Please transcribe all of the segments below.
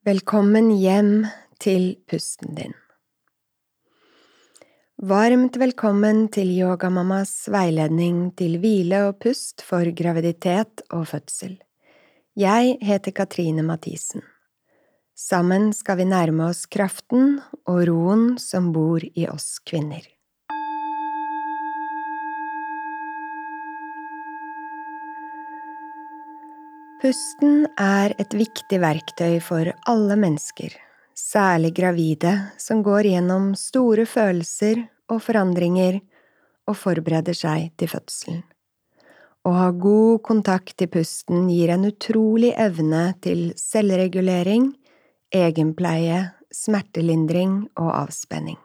Velkommen hjem til pusten din. Varmt velkommen til Yogamammas veiledning til hvile og pust for graviditet og fødsel. Jeg heter Katrine Mathisen. Sammen skal vi nærme oss kraften og roen som bor i oss kvinner. Pusten er et viktig verktøy for alle mennesker, særlig gravide som går gjennom store følelser og forandringer og forbereder seg til fødselen. Å ha god kontakt i pusten gir en utrolig evne til selvregulering, egenpleie, smertelindring og avspenning.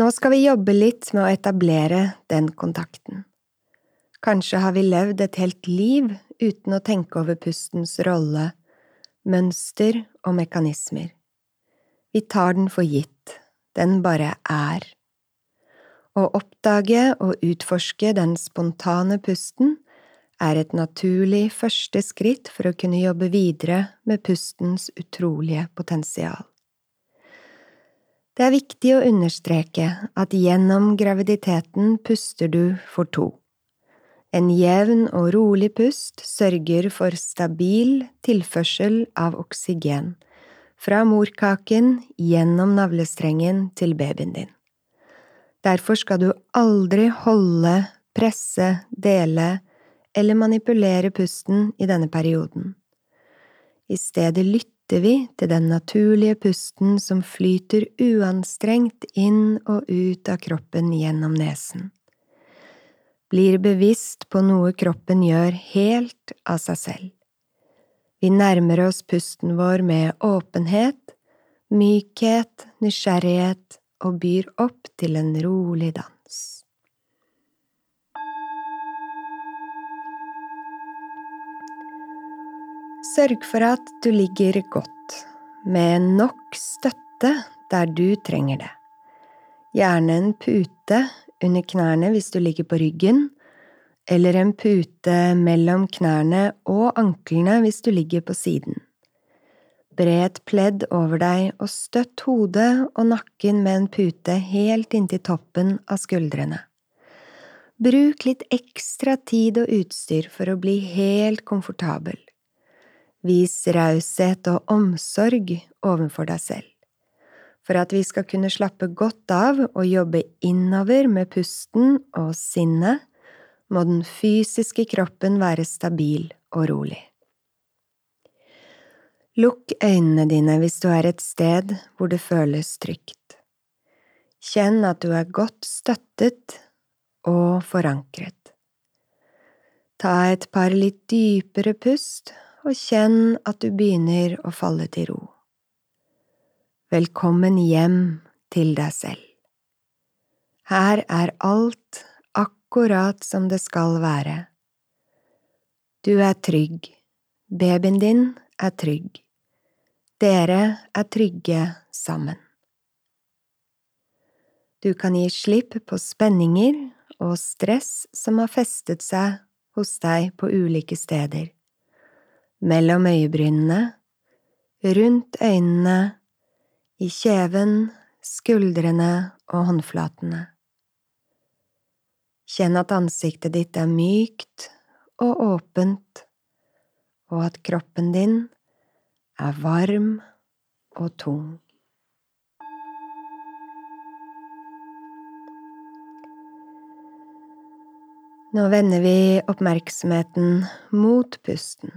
Nå skal vi jobbe litt med å etablere den kontakten. Kanskje har vi levd et helt liv uten å tenke over pustens rolle, mønster og mekanismer. Vi tar den for gitt, den bare er. Å oppdage og utforske den spontane pusten er et naturlig første skritt for å kunne jobbe videre med pustens utrolige potensial. Det er viktig å understreke at gjennom graviditeten puster du for to. En jevn og rolig pust sørger for stabil tilførsel av oksygen fra morkaken gjennom navlestrengen til babyen din. Derfor skal du aldri holde, presse, dele eller manipulere pusten i denne perioden. I stedet lytter vi til den naturlige pusten som flyter uanstrengt inn og ut av kroppen gjennom nesen blir bevisst på noe kroppen gjør helt av seg selv. Vi nærmer oss pusten vår med åpenhet, mykhet, nysgjerrighet og byr opp til en rolig dans. Sørg for at du ligger godt, med nok støtte der du trenger det. Gjerne en pute under knærne hvis du ligger på ryggen, eller en pute mellom knærne og anklene hvis du ligger på siden. Bre et pledd over deg og støtt hodet og nakken med en pute helt inntil toppen av skuldrene. Bruk litt ekstra tid og utstyr for å bli helt komfortabel. Vis raushet og omsorg overfor deg selv. For at vi skal kunne slappe godt av og jobbe innover med pusten og sinnet, må den fysiske kroppen være stabil og rolig. Lukk øynene dine hvis du er et sted hvor det føles trygt. Kjenn at du er godt støttet og forankret. Ta et par litt dypere pust og kjenn at du begynner å falle til ro. Velkommen hjem til deg selv. Her er alt akkurat som det skal være. Du er trygg, babyen din er trygg, dere er trygge sammen. Du kan gi slipp på spenninger og stress som har festet seg hos deg på ulike steder, mellom øyebrynene, rundt øynene i kjeven, skuldrene og håndflatene. Kjenn at ansiktet ditt er mykt og åpent, og at kroppen din er varm og tung. Nå vender vi oppmerksomheten mot pusten.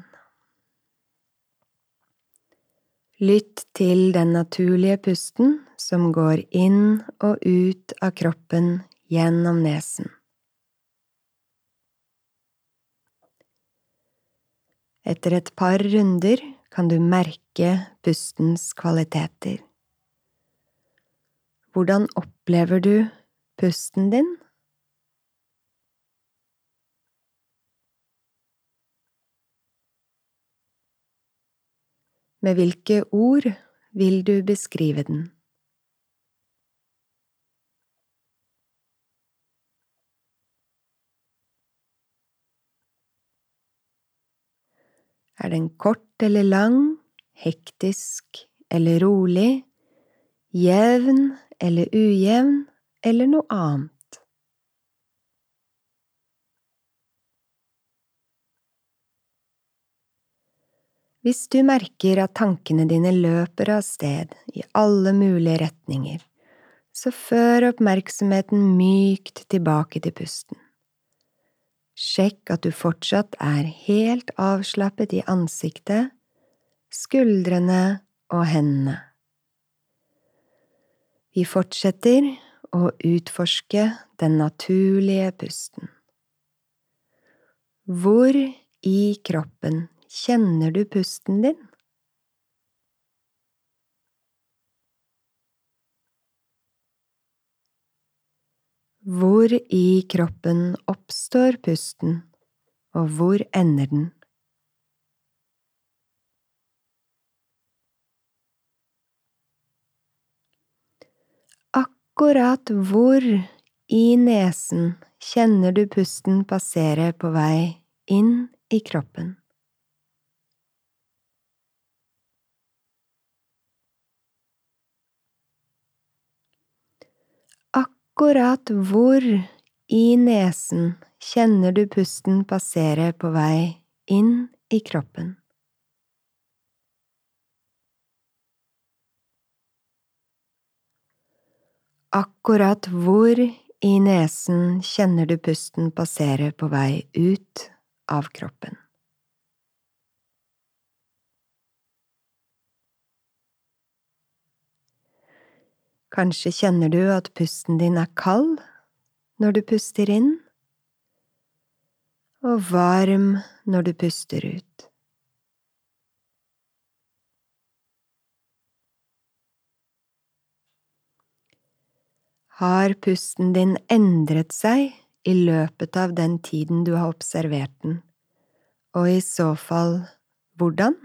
Lytt til den naturlige pusten som går inn og ut av kroppen gjennom nesen. Etter et par runder kan du merke pustens kvaliteter. Hvordan opplever du pusten din? Med hvilke ord vil du beskrive den? Er den kort eller lang, hektisk eller rolig, jevn eller ujevn eller noe annet. Hvis du merker at tankene dine løper av sted i alle mulige retninger, så før oppmerksomheten mykt tilbake til pusten. Sjekk at du fortsatt er helt avslappet i ansiktet, skuldrene og hendene. Vi fortsetter å utforske den naturlige pusten. Hvor i kroppen kjenner du pusten din? Hvor i kroppen oppstår pusten, og hvor ender den? Akkurat hvor i nesen kjenner du pusten passere på vei inn i kroppen? Akkurat hvor i nesen kjenner du pusten passere på vei inn i kroppen? Akkurat hvor i nesen kjenner du pusten passere på vei ut av kroppen? Kanskje kjenner du at pusten din er kald når du puster inn, og varm når du puster ut. Har pusten din endret seg i løpet av den tiden du har observert den, og i så fall hvordan?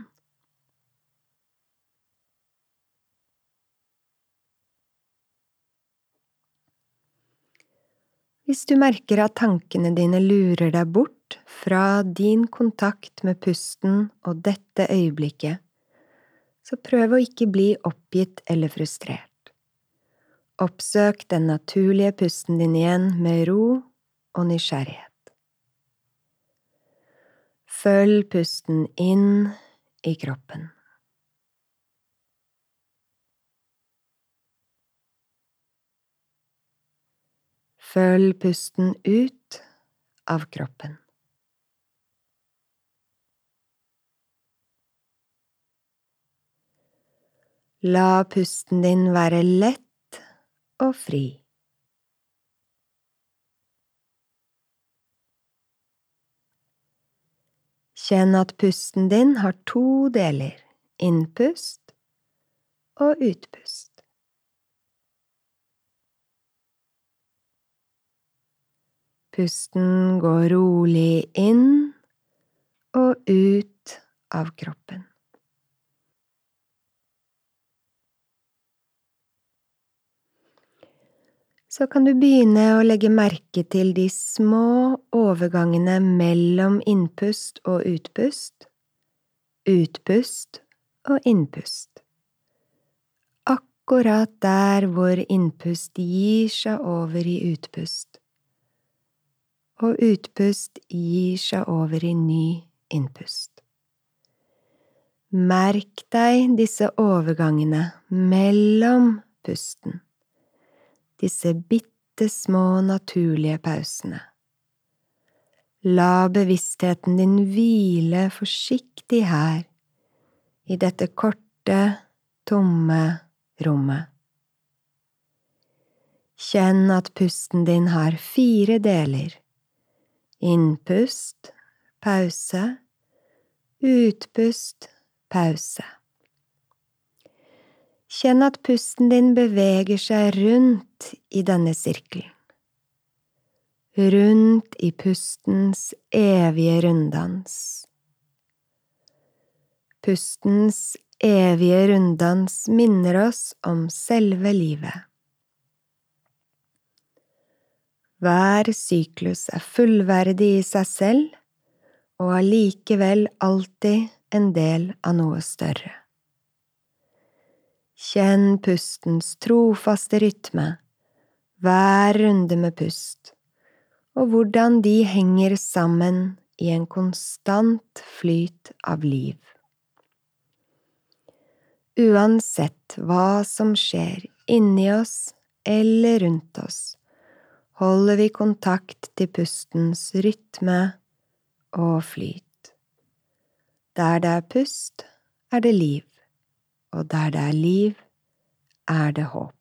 Hvis du merker at tankene dine lurer deg bort fra din kontakt med pusten og dette øyeblikket, så prøv å ikke bli oppgitt eller frustrert. Oppsøk den naturlige pusten din igjen med ro og nysgjerrighet. Følg pusten inn i kroppen. Følg pusten ut av kroppen. La pusten din være lett og fri. Kjenn at pusten din har to deler, innpust og utpust. Pusten går rolig inn og ut av kroppen. så kan du begynne å legge merke til de små overgangene mellom innpust og utpust, utpust og innpust. Akkurat der hvor innpust gir seg over i utpust, og utpust gir seg over i ny innpust. Merk deg disse overgangene mellom pusten disse bitte små naturlige pausene. La bevisstheten din hvile forsiktig her, i dette korte, tomme rommet. Kjenn at pusten din har fire deler. Innpust, pause, utpust, pause. Kjenn at pusten din beveger seg rundt i denne sirkelen. Rundt i pustens evige runddans. Pustens evige runddans minner oss om selve livet. Hver syklus er fullverdig i seg selv og allikevel alltid en del av noe større. Kjenn pustens trofaste rytme, hver runde med pust, og hvordan de henger sammen i en konstant flyt av liv. Uansett hva som skjer inni oss eller rundt oss, holder vi kontakt til pustens rytme og flyt. Der det er pust, er det liv, og der det er liv, er det håp.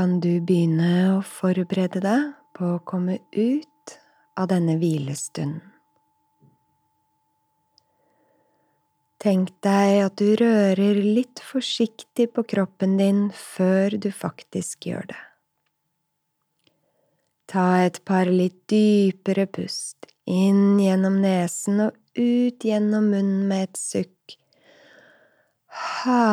Kan du begynne å forberede deg på å komme ut av denne hvilestunden. Tenk deg at du rører litt forsiktig på kroppen din før du faktisk gjør det. Ta et par litt dypere pust, inn gjennom nesen og ut gjennom munnen med et sukk. Ha.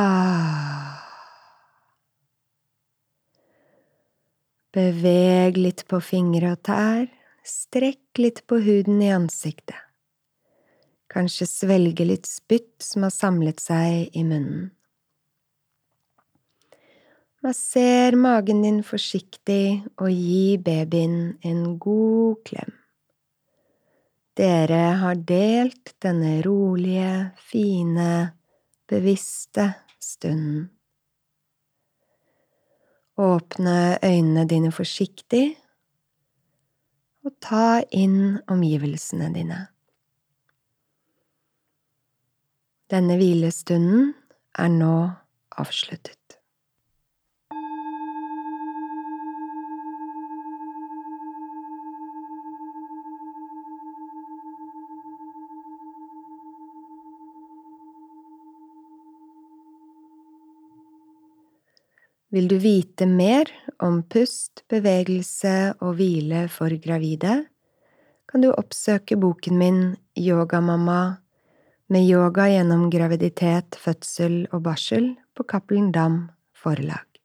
Beveg litt på fingre og tær, strekk litt på huden i ansiktet. Kanskje svelge litt spytt som har samlet seg i munnen. Masser magen din forsiktig og gi babyen en god klem. Dere har delt denne rolige, fine, bevisste stunden. Åpne øynene dine forsiktig, og ta inn omgivelsene dine. Denne hvilestunden er nå avsluttet. Vil du vite mer om pust, bevegelse og hvile for gravide, kan du oppsøke boken min Yogamamma med yoga gjennom graviditet, fødsel og barsel på Cappelen Dam forlag.